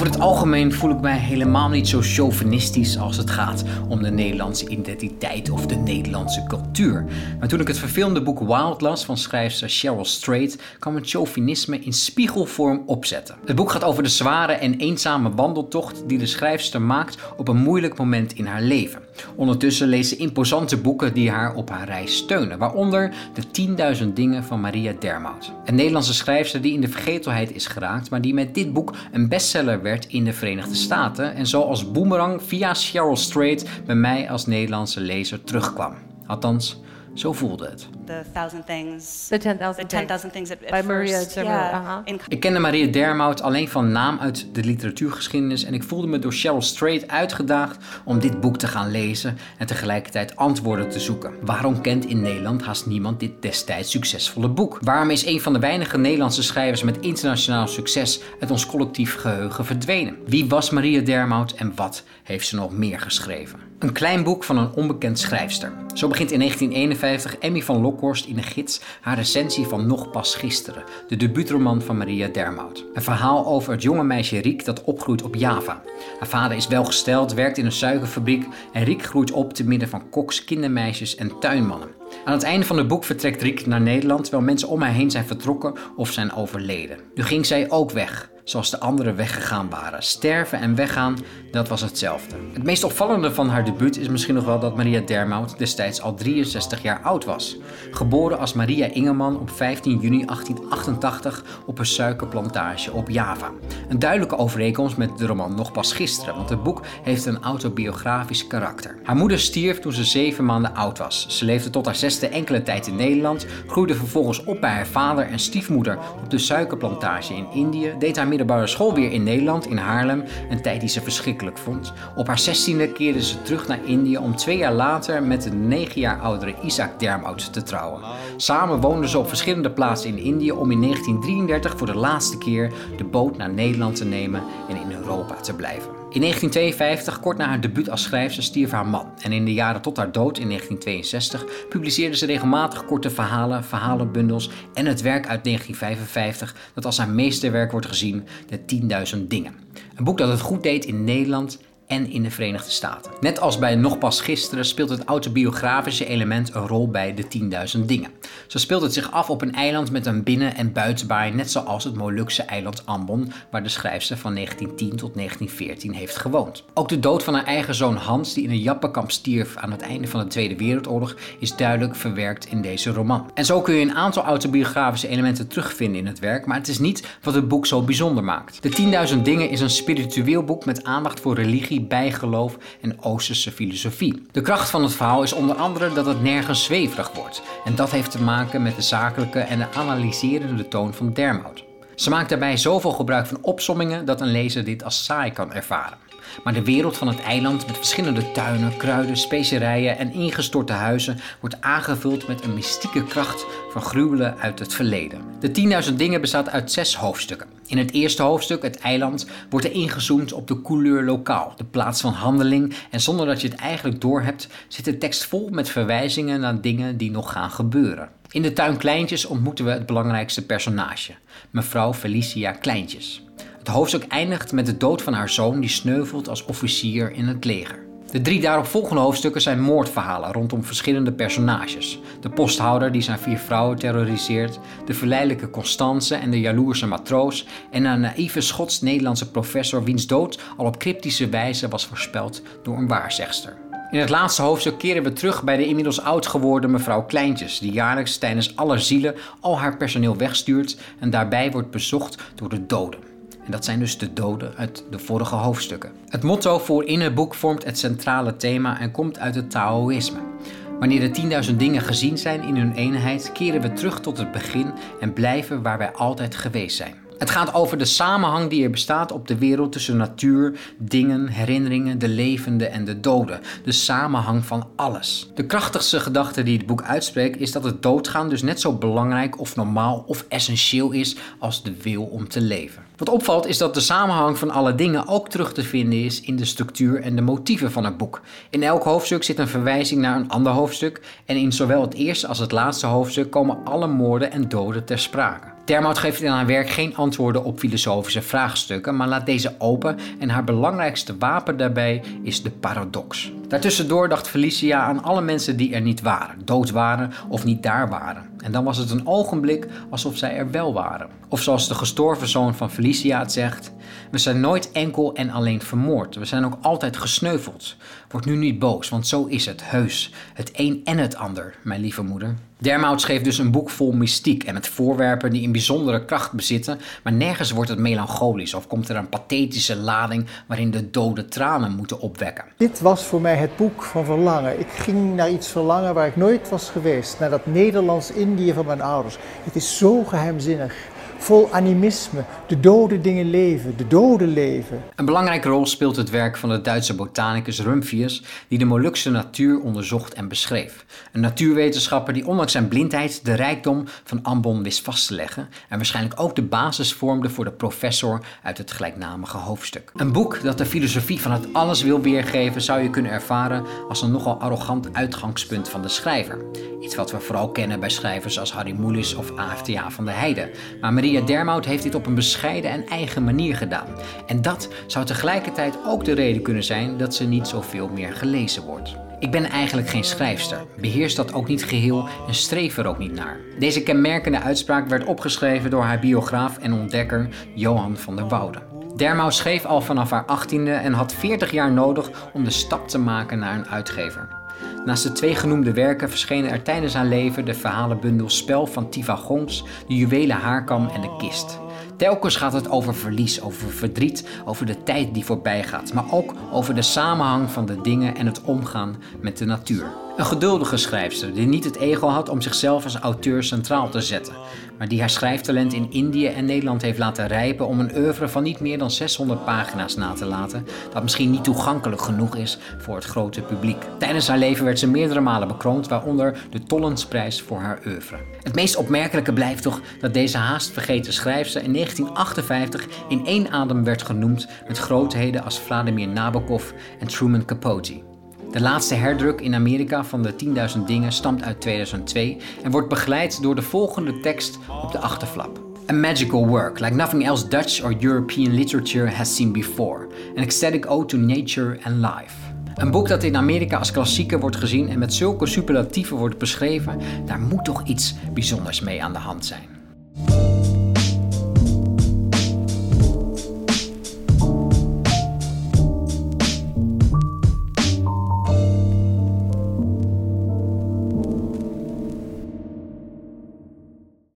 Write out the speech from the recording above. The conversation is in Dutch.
Over het algemeen voel ik mij helemaal niet zo chauvinistisch als het gaat om de Nederlandse identiteit of de Nederlandse cultuur. Maar toen ik het verfilmde boek Wild las van schrijfster Cheryl Strait, kwam het chauvinisme in spiegelvorm opzetten. Het boek gaat over de zware en eenzame wandeltocht die de schrijfster maakt op een moeilijk moment in haar leven. Ondertussen leest ze imposante boeken die haar op haar reis steunen, waaronder De 10.000 Dingen van Maria Dermout. Een Nederlandse schrijfster die in de vergetelheid is geraakt, maar die met dit boek een bestseller werd in de Verenigde Staten en zo als boemerang via Cheryl Strait bij mij als Nederlandse lezer terugkwam. Althans, zo voelde het. The thousand things. The 10,000 The Things. 10,000 things at, at By Maria yeah, in Ik kende Maria Dermout alleen van naam uit de literatuurgeschiedenis en ik voelde me door Cheryl Strait uitgedaagd om dit boek te gaan lezen en tegelijkertijd antwoorden te zoeken. Waarom kent in Nederland haast niemand dit destijds succesvolle boek? Waarom is een van de weinige Nederlandse schrijvers met internationaal succes uit ons collectief geheugen verdwenen? Wie was Maria Dermout en wat heeft ze nog meer geschreven? Een klein boek van een onbekend schrijfster. Zo begint in 1951 Emmy van Lokhorst in de gids haar recensie van Nog pas gisteren, de debuutroman van Maria Dermout. Een verhaal over het jonge meisje Riek dat opgroeit op Java. Haar vader is welgesteld, werkt in een suikerfabriek en Riek groeit op te midden van koks, kindermeisjes en tuinmannen. Aan het einde van het boek vertrekt Riek naar Nederland terwijl mensen om haar heen zijn vertrokken of zijn overleden. Nu ging zij ook weg, zoals de anderen weggegaan waren. Sterven en weggaan, dat was hetzelfde. Het meest opvallende van haar debuut is misschien nog wel dat Maria Dermout destijds al 63 jaar oud was. Geboren als Maria Ingeman op 15 juni 1888 op een suikerplantage op Java. Een duidelijke overeenkomst met de roman Nog pas gisteren, want het boek heeft een autobiografisch karakter. Haar moeder stierf toen ze zeven maanden oud was. Ze leefde tot haar zesde enkele tijd in Nederland, groeide vervolgens op bij haar vader en stiefmoeder op de suikerplantage in Indië, deed haar middelbare school weer in Nederland, in Haarlem, een tijd die ze verschrikkelijk vond. Op haar zestiende keerde ze terug naar Indië om twee jaar later met de negen jaar oudere Isaac Dermout te trouwen. Samen woonden ze op verschillende plaatsen in Indië om in 1933 voor de laatste keer de boot naar Nederland te nemen en in Europa te blijven. In 1952, kort na haar debuut als schrijfster, stierf haar man. En in de jaren tot haar dood in 1962 publiceerde ze regelmatig korte verhalen, verhalenbundels en het werk uit 1955 dat als haar meesterwerk wordt gezien, de 10.000 dingen. Een boek dat het goed deed in Nederland en in de Verenigde Staten. Net als bij Nog pas gisteren speelt het autobiografische element een rol bij de 10.000 dingen. Zo speelt het zich af op een eiland met een binnen- en buitenbaai, net zoals het Molukse eiland Ambon, waar de schrijfster van 1910 tot 1914 heeft gewoond. Ook de dood van haar eigen zoon Hans, die in een jappenkamp stierf aan het einde van de Tweede Wereldoorlog, is duidelijk verwerkt in deze roman. En zo kun je een aantal autobiografische elementen terugvinden in het werk, maar het is niet wat het boek zo bijzonder maakt. De 10.000 dingen is een spiritueel boek met aandacht voor religie, bijgeloof en Oosterse filosofie. De kracht van het verhaal is onder andere dat het nergens zweverig wordt. En dat heeft te maken met de zakelijke en de analyserende toon van Dermout. Ze maakt daarbij zoveel gebruik van opsommingen dat een lezer dit als saai kan ervaren. Maar de wereld van het eiland met verschillende tuinen, kruiden, specerijen en ingestorte huizen wordt aangevuld met een mystieke kracht van gruwelen uit het verleden. De 10.000 dingen bestaat uit zes hoofdstukken. In het eerste hoofdstuk, het eiland, wordt er ingezoomd op de couleur lokaal, de plaats van handeling. En zonder dat je het eigenlijk doorhebt, zit de tekst vol met verwijzingen naar dingen die nog gaan gebeuren. In de tuin Kleintjes ontmoeten we het belangrijkste personage, mevrouw Felicia Kleintjes. Het hoofdstuk eindigt met de dood van haar zoon die sneuvelt als officier in het leger. De drie daaropvolgende hoofdstukken zijn moordverhalen rondom verschillende personages. De posthouder die zijn vier vrouwen terroriseert, de verleidelijke Constance en de jaloerse matroos en een naïeve Schots-Nederlandse professor wiens dood al op cryptische wijze was voorspeld door een waarzegster. In het laatste hoofdstuk keren we terug bij de inmiddels oud geworden mevrouw Kleintjes, die jaarlijks tijdens alle zielen al haar personeel wegstuurt en daarbij wordt bezocht door de doden. En dat zijn dus de doden uit de vorige hoofdstukken. Het motto voor in het boek vormt het centrale thema en komt uit het Taoïsme. Wanneer de 10.000 dingen gezien zijn in hun eenheid, keren we terug tot het begin en blijven waar wij altijd geweest zijn. Het gaat over de samenhang die er bestaat op de wereld tussen natuur, dingen, herinneringen, de levende en de doden. De samenhang van alles. De krachtigste gedachte die het boek uitspreekt is dat het doodgaan dus net zo belangrijk of normaal of essentieel is als de wil om te leven. Wat opvalt is dat de samenhang van alle dingen ook terug te vinden is in de structuur en de motieven van het boek. In elk hoofdstuk zit een verwijzing naar een ander hoofdstuk en in zowel het eerste als het laatste hoofdstuk komen alle moorden en doden ter sprake. Termout geeft in haar werk geen antwoorden op filosofische vraagstukken, maar laat deze open en haar belangrijkste wapen daarbij is de paradox. Daartussendoor dacht Felicia aan alle mensen die er niet waren, dood waren of niet daar waren. En dan was het een ogenblik alsof zij er wel waren. Of zoals de gestorven zoon van Felicia het zegt: We zijn nooit enkel en alleen vermoord. We zijn ook altijd gesneuveld. Word nu niet boos, want zo is het, heus. Het een en het ander, mijn lieve moeder. Dermout schreef dus een boek vol mystiek en met voorwerpen die een bijzondere kracht bezitten, maar nergens wordt het melancholisch of komt er een pathetische lading waarin de dode tranen moeten opwekken. Dit was voor mij het boek van verlangen. Ik ging naar iets verlangen waar ik nooit was geweest, naar dat Nederlands-Indië van mijn ouders. Het is zo geheimzinnig vol animisme. De dode dingen leven, de doden leven. Een belangrijke rol speelt het werk van de Duitse botanicus Rumphius, die de Molukse natuur onderzocht en beschreef. Een natuurwetenschapper die ondanks zijn blindheid de rijkdom van Ambon wist vast te leggen en waarschijnlijk ook de basis vormde voor de professor uit het gelijknamige hoofdstuk. Een boek dat de filosofie van het alles wil weergeven zou je kunnen ervaren als een nogal arrogant uitgangspunt van de schrijver. Iets wat we vooral kennen bij schrijvers als Harry Mulisch of AFTA van de Heide. Maar Marie Maria Dermout heeft dit op een bescheiden en eigen manier gedaan. En dat zou tegelijkertijd ook de reden kunnen zijn dat ze niet zoveel meer gelezen wordt. Ik ben eigenlijk geen schrijfster, beheers dat ook niet geheel en streef er ook niet naar. Deze kenmerkende uitspraak werd opgeschreven door haar biograaf en ontdekker Johan van der Woude. Dermout schreef al vanaf haar achttiende en had 40 jaar nodig om de stap te maken naar een uitgever. Naast de twee genoemde werken verschenen er tijdens haar leven de verhalenbundel Spel van Tiva Gongs, De Juwelen Haarkam en De Kist. Telkens gaat het over verlies, over verdriet, over de tijd die voorbij gaat, maar ook over de samenhang van de dingen en het omgaan met de natuur. Een geduldige schrijfster die niet het ego had om zichzelf als auteur centraal te zetten, maar die haar schrijftalent in Indië en Nederland heeft laten rijpen om een oeuvre van niet meer dan 600 pagina's na te laten, dat misschien niet toegankelijk genoeg is voor het grote publiek. Tijdens haar leven werd ze meerdere malen bekroond, waaronder de Tollensprijs voor haar oeuvre. Het meest opmerkelijke blijft toch dat deze haast vergeten schrijfster in 1958 in één adem werd genoemd met grootheden als Vladimir Nabokov en Truman Capote. De laatste herdruk in Amerika van de 10.000 dingen stamt uit 2002 en wordt begeleid door de volgende tekst op de achterflap. A magical work, like nothing else Dutch or European literature has seen before. An ecstatic ode to nature and life. Een boek dat in Amerika als klassieker wordt gezien en met zulke superlatieven wordt beschreven, daar moet toch iets bijzonders mee aan de hand zijn.